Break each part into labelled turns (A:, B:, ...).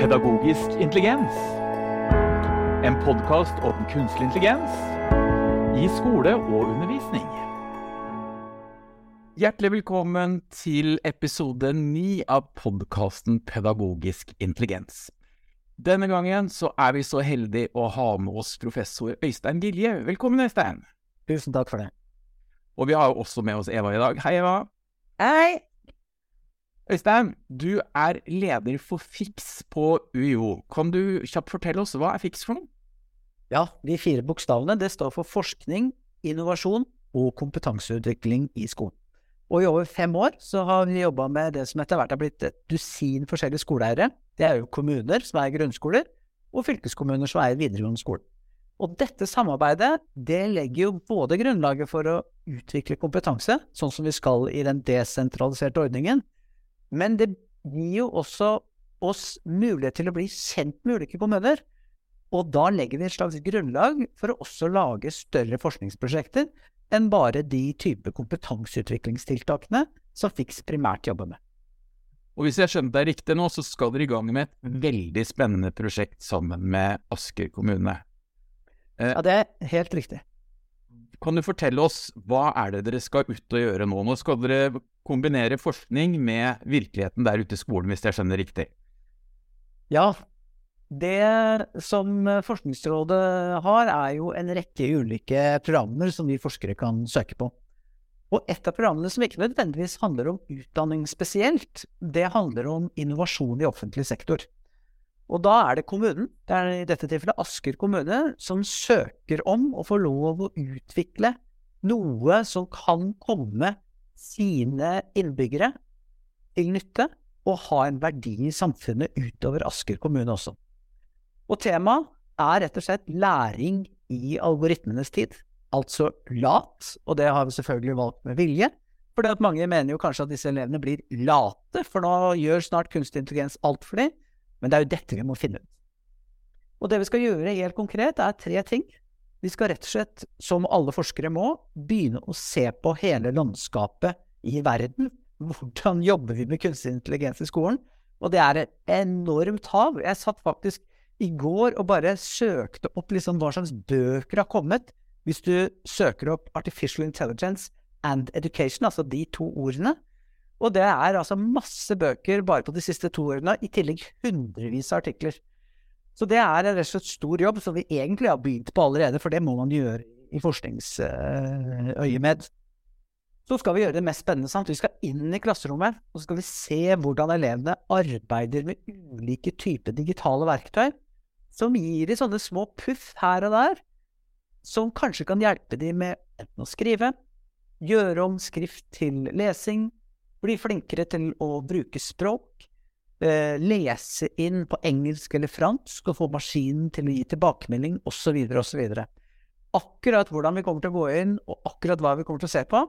A: Pedagogisk intelligens. En podkast om kunstig intelligens i skole og undervisning. Hjertelig velkommen til episode ni av podkasten Pedagogisk intelligens. Denne gangen så er vi så heldige å ha med oss professor Øystein Gilje. Velkommen, Øystein.
B: Tusen takk for det.
A: Og vi har også med oss Eva i dag. Hei, Eva.
C: Hei!
A: Øystein, du er leder for FIX på UiO. Kan du kjapt fortelle oss hva er FIX for noe?
B: Ja, de fire bokstavene det står for forskning, innovasjon og kompetanseutvikling i skolen. Og i over fem år så har vi jobba med det som etter hvert er blitt et dusin forskjellige skoleeiere. Det er jo kommuner som er grunnskoler, og fylkeskommuner som er videregående skole. Og dette samarbeidet det legger jo både grunnlaget for å utvikle kompetanse, sånn som vi skal i den desentraliserte ordningen, men det gir jo også oss mulighet til å bli kjent med ulike kommuner. Og da legger vi et slags grunnlag for å også lage større forskningsprosjekter enn bare de type kompetanseutviklingstiltakene som FIX primært jobber med.
A: Og hvis jeg skjønner deg riktig nå, så skal dere i gang med et veldig spennende prosjekt sammen med Asker kommune.
B: Ja, det er helt riktig.
A: Kan du fortelle oss hva er det dere skal ut og gjøre nå? Nå skal dere kombinere forskning med virkeligheten der ute i skolen, hvis jeg skjønner riktig?
B: Ja, det som Forskningsrådet har, er jo en rekke ulike programmer som vi forskere kan søke på. Og et av programmene som ikke nødvendigvis handler om utdanning spesielt, det handler om innovasjon i offentlig sektor. Og da er det kommunen, det er i dette tilfellet Asker kommune, som søker om å få lov å utvikle noe som kan komme sine innbyggere til nytte, og ha en verdi i samfunnet utover Asker kommune også. Og temaet er rett og slett læring i algoritmenes tid. Altså LAT, og det har vi selvfølgelig valgt med vilje. For mange mener jo kanskje at disse elevene blir late, for nå gjør snart kunstig intelligens alt for dem. Men det er jo dette vi må finne ut. Og det vi skal gjøre helt konkret, er tre ting. Vi skal rett og slett, som alle forskere må, begynne å se på hele landskapet i verden. Hvordan jobber vi med kunstig intelligens i skolen? Og det er et enormt hav. Jeg satt faktisk i går og bare søkte opp liksom hva slags bøker har kommet. Hvis du søker opp Artificial Intelligence and Education, altså de to ordene, og det er altså masse bøker bare på de siste to årene, i tillegg hundrevis av artikler. Så det er en rett og slett stor jobb som vi egentlig har begynt på allerede, for det må man gjøre i forskningsøyemed. Så skal vi gjøre det mest spennende. Sant? Vi skal inn i klasserommet, og så skal vi se hvordan elevene arbeider med ulike typer digitale verktøy, som gir de sånne små puff her og der, som kanskje kan hjelpe dem med enten å skrive, gjøre om skrift til lesing, bli flinkere til å bruke språk, eh, lese inn på engelsk eller fransk og få maskinen til å gi tilbakemelding, osv., osv. Akkurat hvordan vi kommer til å gå inn, og akkurat hva vi kommer til å se på,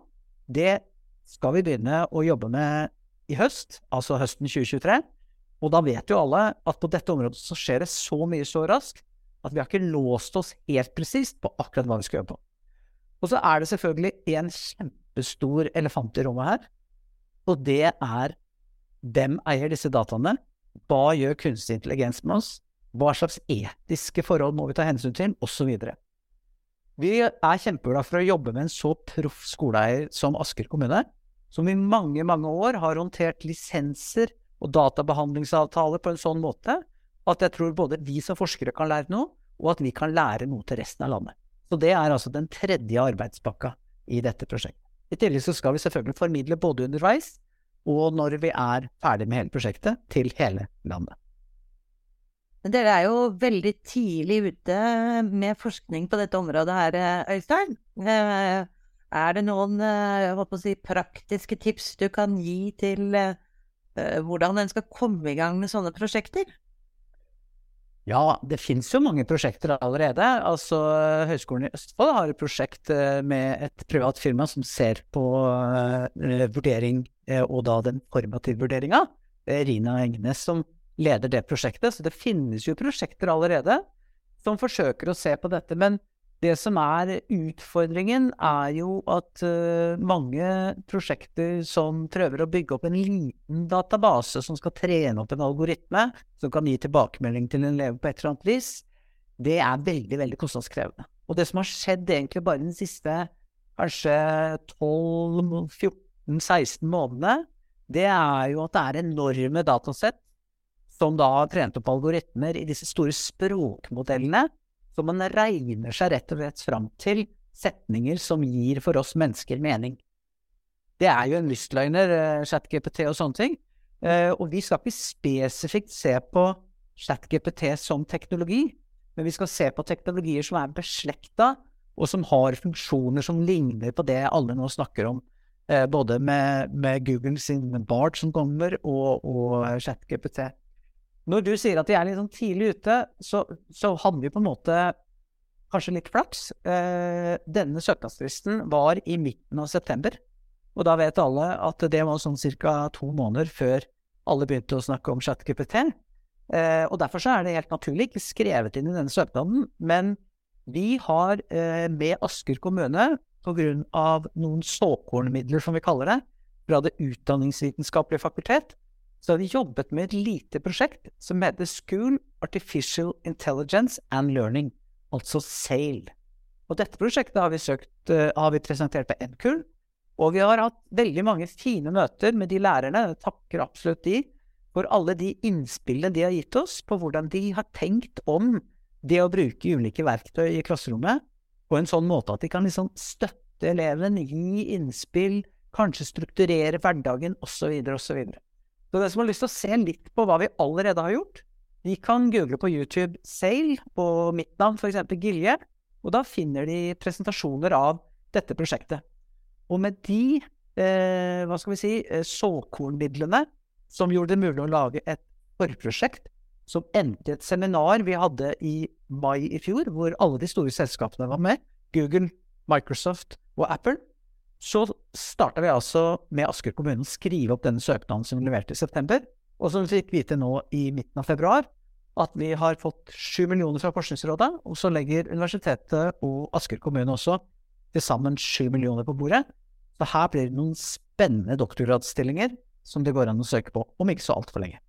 B: det skal vi begynne å jobbe med i høst, altså høsten 2023. Og da vet jo alle at på dette området så skjer det så mye så raskt at vi har ikke låst oss helt presist på akkurat hva vi skal gjøre på. Og så er det selvfølgelig en kjempestor elefant i rommet her, og det er hvem eier disse dataene? Hva gjør kunstig intelligens med oss? Hva slags etiske forhold må vi ta hensyn til? Osv. Vi er kjempeglade for å jobbe med en så proff skoleeier som Asker kommune, som i mange, mange år har håndtert lisenser og databehandlingsavtaler på en sånn måte at jeg tror både vi som forskere kan lære noe, og at vi kan lære noe til resten av landet. Så det er altså den tredje arbeidspakka i dette prosjektet. I tillegg så skal vi selvfølgelig formidle både underveis og når vi er ferdig med hele prosjektet, til hele landet.
C: Dere er jo veldig tidlig ute med forskning på dette området her, Øystein. Er det noen å si, praktiske tips du kan gi til hvordan en skal komme i gang med sånne prosjekter?
B: Ja, det finnes jo mange prosjekter allerede. Altså, Høgskolen i Østfold har et prosjekt eh, med et privat firma som ser på uh, vurdering, uh, og da den formative vurderinga. Rina Engnes som leder det prosjektet. Så det finnes jo prosjekter allerede som forsøker å se på dette. Men Det som er utfordringen, er jo at uh, mange prosjekter som prøver å bygge opp en liten database som skal trene opp en algoritme, som kan gi tilbakemelding til en elev på et eller annet vis, det er veldig, veldig kostnadskrevende. Og det som har skjedd egentlig bare den siste kanskje 12-14-16 månedene, det er jo at det er enorme datasett som da har trent opp algoritmer i disse store språkmodellene, så man regner seg rett og slett fram til setninger som gir for oss mennesker mening. Det er jo en lystløgner, uh, ChatGPT og sånne ting. Uh, og vi skal ikke spesifikt se på ChatGPT som teknologi, men vi skal se på teknologier som er beslekta, og som har funksjoner som ligner på det alle nå snakker om. Uh, både med, med, Google sin Bart som kommer, og, og ChatGPT. Når du sier at vi er litt sånn tidlig ute, så, så hadde vi på en måte kanskje litt flaks. Eh, denne søknadsfristen var i midten av september. Og da vet alle at det var sånn ca. to måneder før alle begynte å snakke om ChatGPT. Eh, og derfor så er det helt naturlig ikke skrevet inn i denne søknaden. Men vi har eh, med Asker kommune, pga. noen såkornmidler, som vi kaller det, fra Det utdanningsvitenskapelige fakultet, så har vi jobbet med et lite prosjekt som heter School Artificial Intelligence and Learning, altså SAIL. Og dette prosjektet har vi, søkt, uh, har vi presentert på NKUL, og vi har hatt veldig mange fine møter med de lærerne, jeg takker absolutt de, for alle de innspillene de har gitt oss på hvordan de har tenkt om det å bruke ulike verktøy i klasserommet på en sånn måte at de kan liksom støtte eleven, gi innspill, kanskje strukturere hverdagen osv. osv. Så den som har lyst til å se litt på hva vi allerede har gjort, de kan google på YouTube Sail på mitt navn, f.eks. Gilje, og da finner de presentasjoner av dette prosjektet. Og med de, eh, hva skal vi si, eh, såkornmidlene som gjorde det mulig å lage et forprosjekt som endte i et seminar vi hadde i mai i fjor, hvor alle de store selskapene var med, Google, Microsoft og Apple, så starta vi altså med Asker kommune å skrive opp denne søknaden som vi leverte i september, og som vi fikk vite nå i midten av februar at vi har fått sju millioner fra Forskningsrådet, og så legger universitetet og Asker kommune også til sammen sju millioner på bordet. Så her blir det noen spennende doktorgradsstillinger som det går an å søke på om ikke så altfor lenge.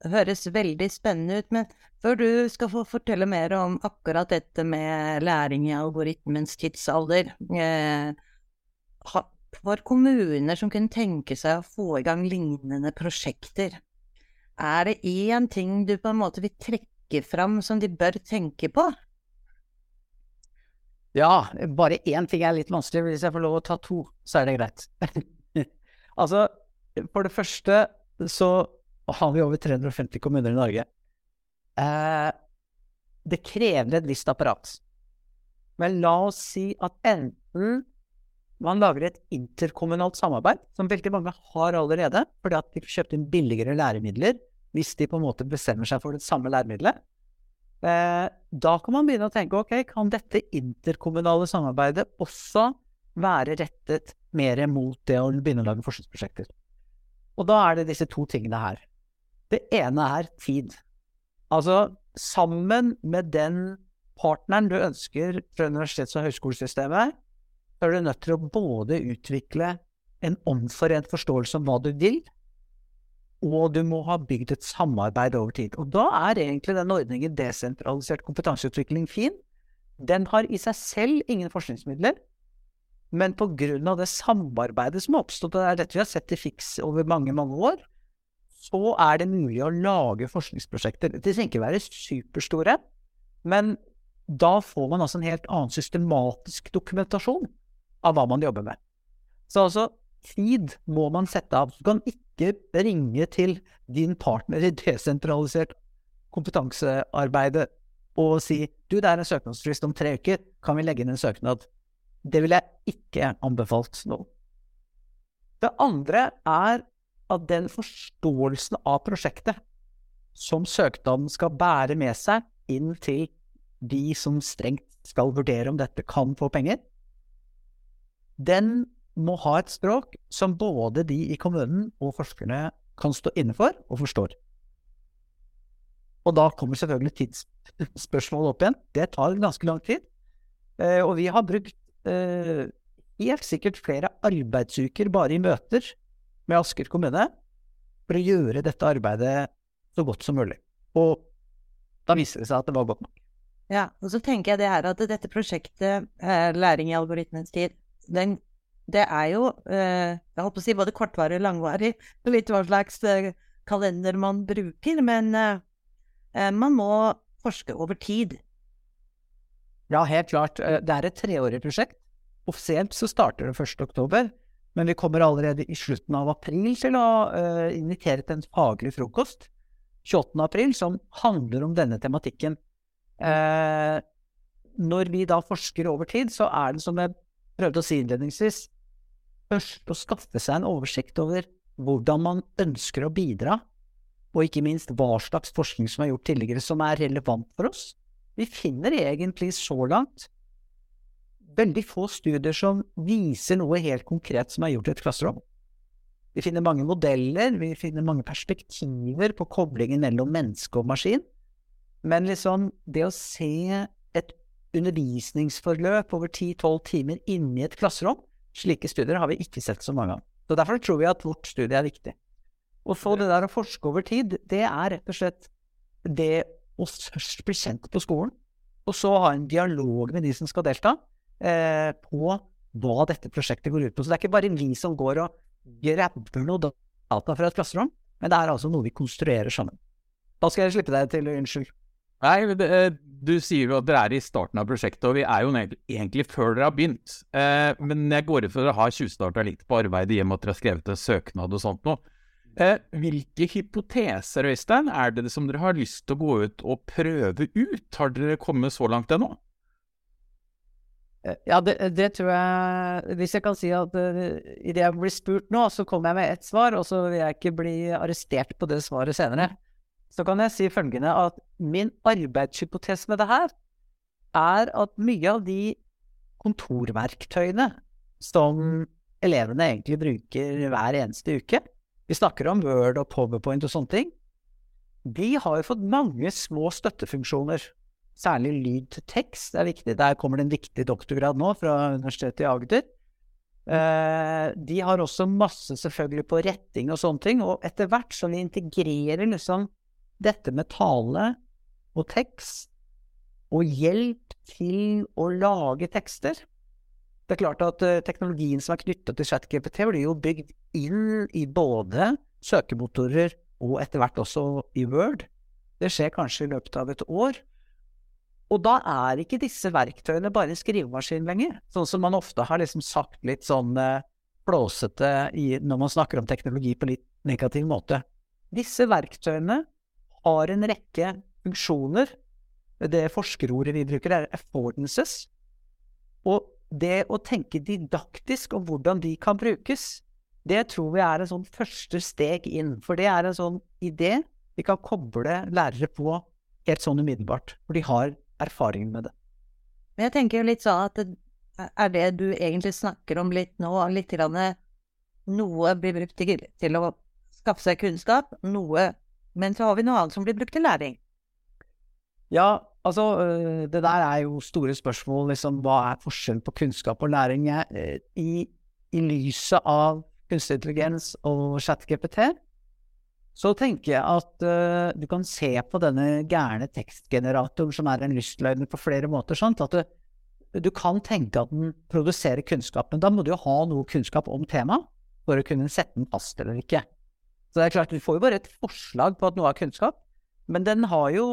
C: Det høres veldig spennende ut, men før du skal få fortelle mer om akkurat dette med læring i algoritmens tidsalder, eh, for kommuner som kunne tenke seg å få i gang lignende prosjekter, er det én ting du på en måte vil trekke fram som de bør tenke på?
B: Ja, bare én ting er litt vanskelig. Hvis jeg får lov å ta to, så er det greit. altså, for det første så har vi over 350 kommuner i Norge. Eh, det krever et visst apparat. Men la oss si at enten man lager et interkommunalt samarbeid, som veldig mange har allerede, fordi at de får kjøpt inn billigere læremidler hvis de på en måte bestemmer seg for det samme læremiddelet. Eh, da kan man begynne å tenke ok, kan dette interkommunale samarbeidet også være rettet mer mot det å begynne å lage forskningsprosjekter? Og da er det disse to tingene her. Det ene er tid. Altså, sammen med den partneren du ønsker fra universitets- og høyskolesystemet, så er du nødt til å både utvikle en omforent forståelse om hva du vil, og du må ha bygd et samarbeid over tid. Og da er egentlig den ordningen desentralisert kompetanseutvikling fin. Den har i seg selv ingen forskningsmidler, men på grunn av det samarbeidet som har oppstått, og det er dette vi har sett i Fiks over mange, mange år, så er det mulig å lage forskningsprosjekter. De skal ikke være superstore, men da får man altså en helt annen systematisk dokumentasjon av hva man jobber med. Så altså, tid må man sette av. Du kan ikke ringe til din partner i desentralisert kompetansearbeid og si du, det er en søknadsfrist om tre uker, kan vi legge inn en søknad? Det ville jeg ikke anbefalt nå. Det andre er at den forståelsen av prosjektet som søknaden skal bære med seg inn til de som strengt skal vurdere om dette kan få penger, den må ha et språk som både de i kommunen og forskerne kan stå inne for og forstår. Og da kommer selvfølgelig tidsspørsmålet opp igjen. Det tar ganske lang tid. Eh, og vi har brukt eh, helt sikkert flere arbeidsuker bare i møter med Asker kommune for å gjøre dette arbeidet så godt som mulig. Og da viser det seg at det var godt nok.
C: Ja, og så tenker jeg det her at dette prosjektet, eh, Læring i algoritmens tid, den, det er jo eh, jeg holdt på å si både kortvarig og langvarig, litt hva slags eh, kalender man bruker, men eh, man må forske over tid.
B: Ja, helt klart. Det er et treårig prosjekt. Offisielt så starter det 1. oktober, men vi kommer allerede i slutten av april til å invitere til en faglig frokost 28. april som handler om denne tematikken. Eh, når vi da forsker over tid, så er det som jeg prøvde å si innledningsvis, først å skaffe seg en oversikt over hvordan man ønsker å bidra, og ikke minst hva slags forskning som er gjort tidligere som er relevant for oss. Vi finner egentlig så langt veldig få studier som viser noe helt konkret som er gjort i et klasserom. Vi finner mange modeller, vi finner mange perspektiver på koblingen mellom menneske og maskin. Men liksom, det å se et undervisningsforløp over 10-12 timer inni et klasserom, slike studier har vi ikke sett så mange av. Så Derfor tror vi at vårt studie er viktig. Og så det der å forske over tid, det er rett og slett det å først bli kjent på skolen, og så ha en dialog med de som skal delta, eh, på hva dette prosjektet går ut på. Så det er ikke bare vi som går og grabber noe data fra et klasserom, men det er altså noe vi konstruerer sammen. Da skal jeg slippe deg til, unnskyld.
A: Nei, det, eh, du sier jo at dere er i starten av prosjektet, og vi er jo egentlig- før dere har begynt. Eh, men jeg går ut fra dere har tjuvstarta litt på arbeidet i og at dere har skrevet en søknad og sånt nå. Eh, hvilke hypoteser, Øystein, er det som dere har lyst til å gå ut og prøve ut? Har dere kommet så langt ennå?
B: Eh, Ja, det, det tror jeg Hvis jeg kan si at uh, idet jeg blir spurt nå, så kommer jeg med ett svar, og så vil jeg ikke bli arrestert på det svaret senere. Så kan jeg si følgende at min arbeidshypotese med det her er at mye av de kontorverktøyene som elevene egentlig bruker hver eneste uke Vi snakker om Word og Powerpoint og sånne ting. De har jo fått mange små støttefunksjoner særlig lyd til tekst er viktig. Der kommer det en viktig doktorgrad nå fra Universitetet i Agder. Eh, de har også masse selvfølgelig på retting og sånne ting, og etter hvert som vi integrerer liksom dette med tale og tekst, og hjelp til å lage tekster Det er klart at eh, teknologien som er knytta til ChatGPT, blir jo bygd inn i både søkemotorer og etter hvert også i Word. Det skjer kanskje i løpet av et år. Og da er ikke disse verktøyene bare skrivemaskin lenger, sånn som man ofte har liksom sagt litt sånn eh, flåsete når man snakker om teknologi på litt negativ måte. Disse verktøyene har en rekke funksjoner. Det forskerordet vi bruker, er affordances. Og det å tenke didaktisk om hvordan de kan brukes, det tror vi er en sånn første steg inn. For det er en sånn idé vi kan koble lærere på helt sånn umiddelbart. For de har erfaring med det.
C: Men jeg tenker jo litt sånn at er det du egentlig snakker om litt nå, litt grann noe blir brukt til, til å skaffe seg kunnskap, noe Men så har vi noe annet som blir brukt til læring.
B: Ja, altså øh, det der er jo store spørsmål, liksom hva er forskjellen på kunnskap og læring? Øh, I, I lyset av kunstig intelligens og ChatGPT så tenker jeg at uh, du kan se på denne gærne tekstgeneratoren som er en lystløgner på flere måter. Sant? At du, du kan tenke at den produserer kunnskap, men da må du jo ha noe kunnskap om temaet for å kunne sette den fast eller ikke. Så det er klart, du får jo bare et forslag på at noe er kunnskap, men den har jo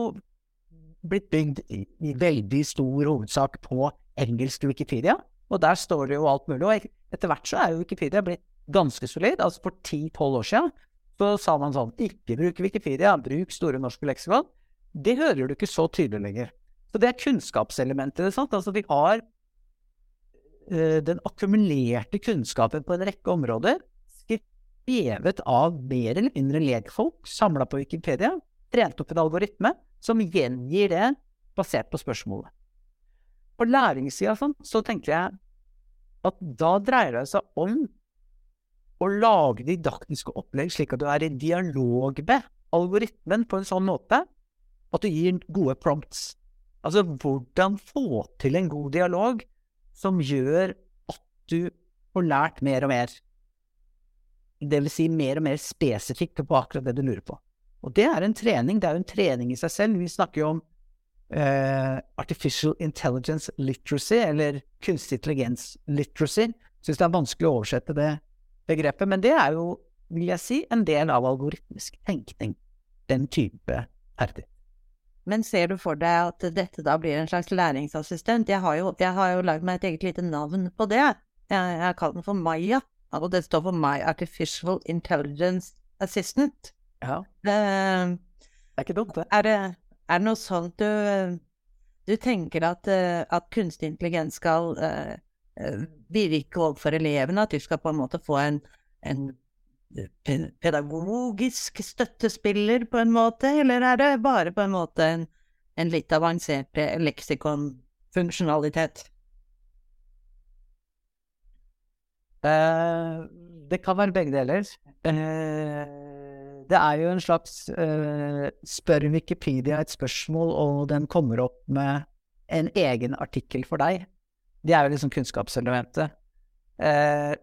B: blitt bygd i, i veldig stor hovedsak på engelsk Wikipedia, og der står det jo alt mulig. Og etter hvert så er jo Wikipedia blitt ganske solid. Altså for 10-12 år siden så sa man sånn ikke bruk Wikipedia, bruk Store norske leksikon. Det hører du ikke så tydelig lenger. Så det er kunnskapselementet. Sant? Altså vi har uh, den akkumulerte kunnskapen på en rekke områder skrevet av mer eller mindre lekfolk samla på Wikipedia, trent opp en algoritme som gjengir det basert på spørsmålet. På læringssida sånn, så tenker jeg at da dreier det seg om å lage didaktiske opplegg slik at du er i dialog med algoritmen på en sånn måte at du gir gode prompts. Altså hvordan få til en god dialog som gjør at du får lært mer og mer. Det vil si mer og mer spesifikt på akkurat det du lurer på. Og det er en trening. Det er jo en trening i seg selv. Vi snakker jo om eh, artificial intelligence literacy, eller kunstig intelligens literacy. Syns det er vanskelig å oversette det begrepet, men det er jo, vil jeg si, en del av algoritmisk tenkning. Den type ferdighet.
C: Men ser du for deg at dette da blir en slags læringsassistent? Jeg har jo, jeg jo lagd meg et eget lite navn på det. Jeg har kalt den for Maya, og det står for My Artificial Intelligence Assistant.
B: Ja.
C: Eh,
B: Det er ikke dumt, det.
C: er, det, er det noe sånt du, du tenker at, eh, at kunstig intelligens skal uh, virke overfor elevene? At de skal på en måte få en, en pedagogisk støttespiller, på en måte? Eller er det bare på en måte en, en litt avansert leksikonfunksjonalitet?
B: Eh, det kan være begge deler. Eh, det er jo en slags eh, Spør Wikipedia et spørsmål, og den kommer opp med en egen artikkel for deg. Det er jo liksom kunnskapselementet. Eh,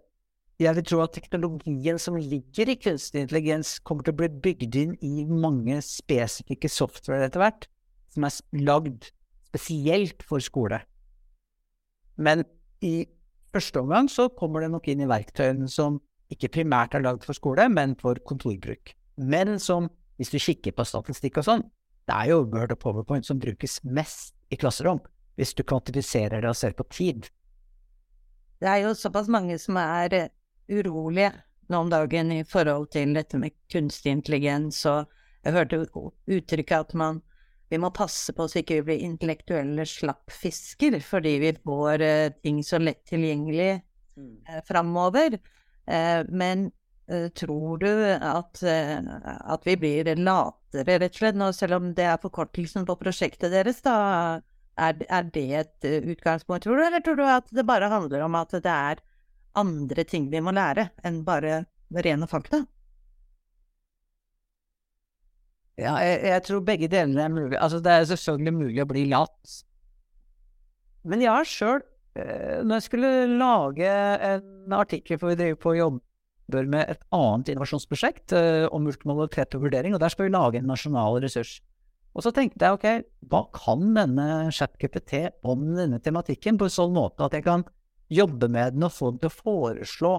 B: jeg vil tro at teknologien som ligger i kunstig intelligens, kommer til å bli bygd inn i mange spesifikke software etter hvert, som er lagd spesielt for skole. Men i første omgang så kommer det nok inn i verktøyene som ikke primært er lagd for skole, men for kontorbruk. Men som, hvis du kikker på statistikk og sånn, det er jo Word og PowerPoint som brukes mest i klasserom, hvis du kvantifiserer det og ser på tid.
C: Det er jo såpass mange som er eh, urolige nå om dagen i forhold til dette med kunstig intelligens, og jeg hørte uttrykket at man vi må passe på så ikke vi blir intellektuelle slappfisker, fordi vi får eh, ting så lett tilgjengelig eh, framover. Eh, men eh, tror du at, at vi blir latere, rett og slett, nå, selv om det er forkortelsen på prosjektet deres, da? Er, er det et utgangspunkt, tror du, eller tror du at det bare handler om at det er andre ting vi må lære enn bare rene fakta?
B: Ja, jeg, jeg tror begge delene er mulig. Altså, det er selvfølgelig mulig å bli lat. Men jeg har sjøl, eh, når jeg skulle lage en artikkel, for vi driver på og jobber med et annet innovasjonsprosjekt eh, om multimodalitet og vurdering, og der skal vi lage en nasjonal ressurs. Og så tenkte jeg ok, hva kan denne ChatGPT om denne tematikken på en sånn måte at jeg kan jobbe med den og få den til å foreslå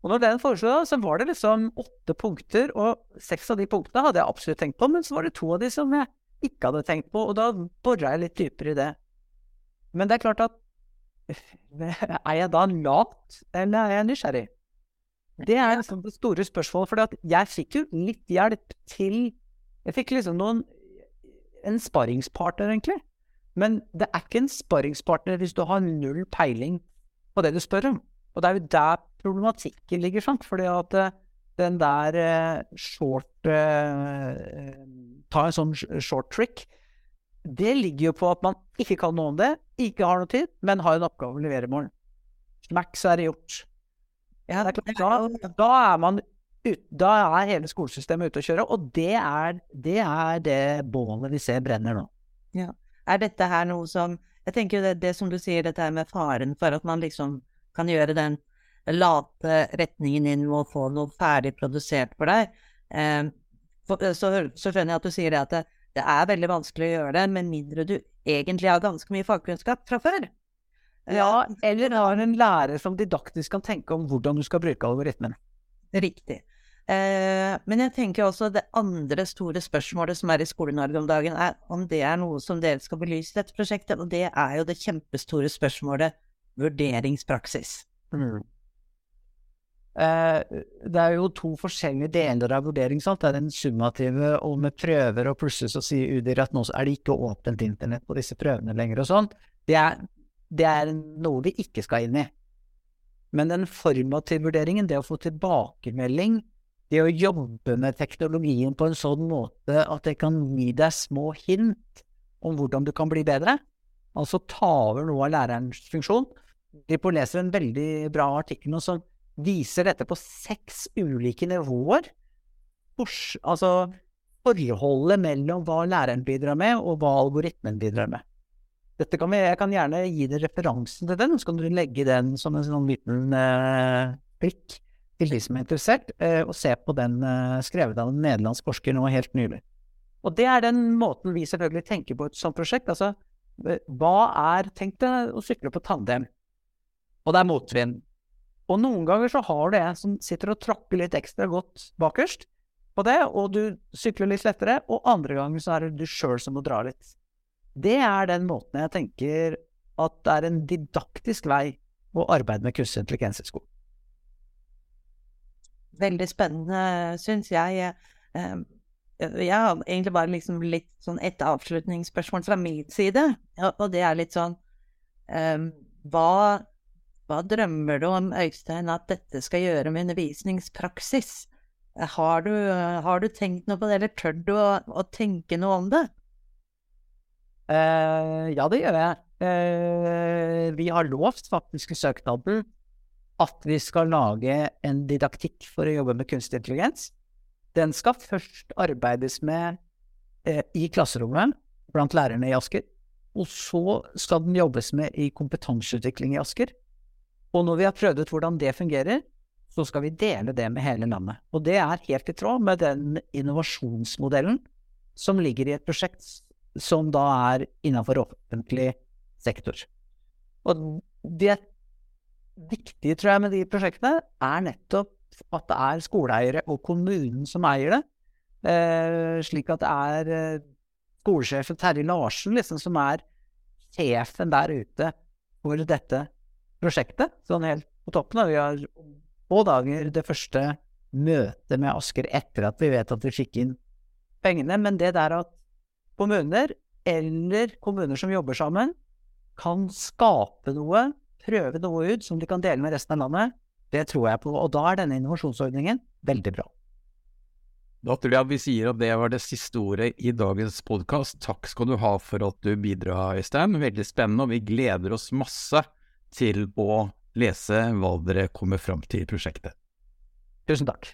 B: og når den foreslo, så var det liksom åtte punkter, og seks av de punktene hadde jeg absolutt tenkt på, men så var det to av de som jeg ikke hadde tenkt på, og da bora jeg litt dypere i det. Men det er klart at er jeg da lat, eller er jeg nysgjerrig? Det er liksom det store spørsmålet, for jeg fikk jo litt hjelp til Jeg fikk liksom noen En sparringspartner, egentlig. Men det er ikke en sparringspartner hvis du har null peiling på det du spør om. Og det er jo der problematikken ligger, sant. Fordi at eh, den der eh, short eh, Ta en sånn short trick. Det ligger jo på at man ikke kan noe om det, ikke har noe tid, men har en oppgave å levere i morgen. Smack, så er det gjort.
C: Ja,
B: Det er klart, da, da er man ut, da er hele skolesystemet ute å kjøre, og det er, det er det bålet vi ser brenner nå.
C: Er dette her noe som Jeg tenker jo det, det som du sier, dette her med faren for at man liksom kan gjøre den late retningen inn med å få noe ferdig produsert for deg. Eh, for, så, hø- så skjønner jeg at du sier det at det, det er veldig vanskelig å gjøre det, med mindre du egentlig har ganske mye fagkunnskap fra før. Eh,
B: Ja, eller har en lærer som didaktisk kan tenke om hvordan du skal bruke algoritmen.
C: Riktig. Eh, men jeg tenker også det andre store spørsmålet som er i Skole-Norge om dagen, er om det er noe som dere skal belyse i dette prosjektet, og det er jo det kjempestore spørsmålet vurderingspraksis.
B: Eh, det er jo to forskjellige deler av vurdering. Sant? Det er den summative, og med prøver, og plutselig så sier UDIR at nå er det ikke åpent internett på disse prøvene lenger og sånn. Det det er noe vi ikke skal inn i. Men den formative vurderingen, det å få tilbakemelding, det å jobbe med teknologien på en sånn måte at det kan gi deg små hint om hvordan du kan bli bedre, altså ta over noe av lærerens funksjon. Ripo leser en veldig bra artikkel nå som viser dette på seks ulike nivåer. Fors, altså forholdet mellom hva læreren bidrar med, og hva algoritmen bidrar med. Dette kan vi, jeg kan gjerne gi deg referansen til den, så kan du legge den som en sånn liten eh, til de som er interessert, eh, og se på den eh, skrevet av en nederlandsk forsker nå helt nylig. Og det er den måten vi selvfølgelig tenker på et sånt prosjekt. Altså, eh, hva er Tenk deg å sykle på tandem, og det er motvind. Og noen ganger så har du en som sitter og tråkker litt ekstra godt bakerst på det, og du sykler litt lettere, og andre ganger så er det du sjøl som må dra litt. Det er den måten jeg tenker at det er en didaktisk vei å arbeide med kunstig intelligens i skolen.
C: Veldig spennende, syns jeg. Eh, jeg har egentlig bare liksom litt sånn et avslutningsspørsmål fra min side, og det er litt sånn um, hva, hva, drømmer du om, Øystein, at dette skal gjøre med undervisningspraksis? Har du, har du tenkt noe på det, eller tør du å, å tenke noe om det?
B: Uh, ja, det gjør jeg. Uh, vi har lovt faktisk i søknaden at vi skal lage en didaktikk for å jobbe med kunstig intelligens. Den skal først arbeides med uh, i klasserommet blant lærerne i Asker. Og så skal den jobbes med i kompetanseutvikling i Asker. Og når vi har prøvd ut hvordan det fungerer, så skal vi dele det med hele landet. Og det er helt i tråd med den innovasjonsmodellen som ligger i et prosjekt som da er innenfor offentlig sektor. Og det viktige, tror jeg, med de prosjektene, er nettopp at det er skoleeiere og kommunen som eier det. Eh, slik at det er eh, skolesjefen Terje Larsen liksom, som er sjefen der ute for dette prosjektet. Sånn helt på toppen. Vi har få dager det første møtet med Asker etter at vi vet at vi fikk inn pengene. Men det der at kommuner, eller kommuner som jobber sammen, kan skape noe, prøve noe ut som de kan dele med resten av landet, det tror jeg på. Og da er denne innovasjonsordningen veldig bra.
A: Da tror jeg vi sier at det var det siste ordet i dagens podkast. Takk skal du ha for at du bidrar, Øystein. Veldig spennende, og vi gleder oss masse til å lese hva dere kommer fram til i prosjektet.
B: Tusen takk.